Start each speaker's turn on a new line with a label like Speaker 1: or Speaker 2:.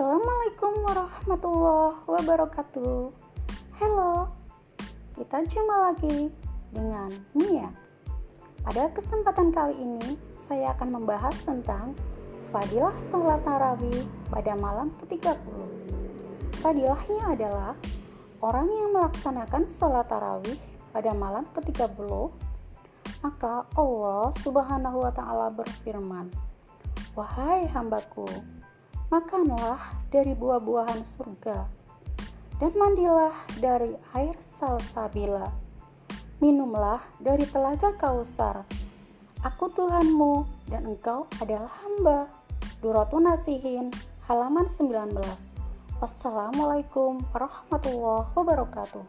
Speaker 1: Assalamualaikum warahmatullahi wabarakatuh. Halo, kita jumpa lagi dengan Mia. Pada kesempatan kali ini, saya akan membahas tentang fadilah sholat tarawih pada malam ke-30. Fadilahnya adalah orang yang melaksanakan sholat tarawih pada malam ke-30, maka Allah Subhanahu wa Ta'ala berfirman, "Wahai hambaku, makanlah dari buah-buahan surga, dan mandilah dari air salsabila. Minumlah dari telaga kausar. Aku Tuhanmu dan engkau adalah hamba. Duratun Nasihin, halaman 19. Wassalamualaikum warahmatullahi wabarakatuh.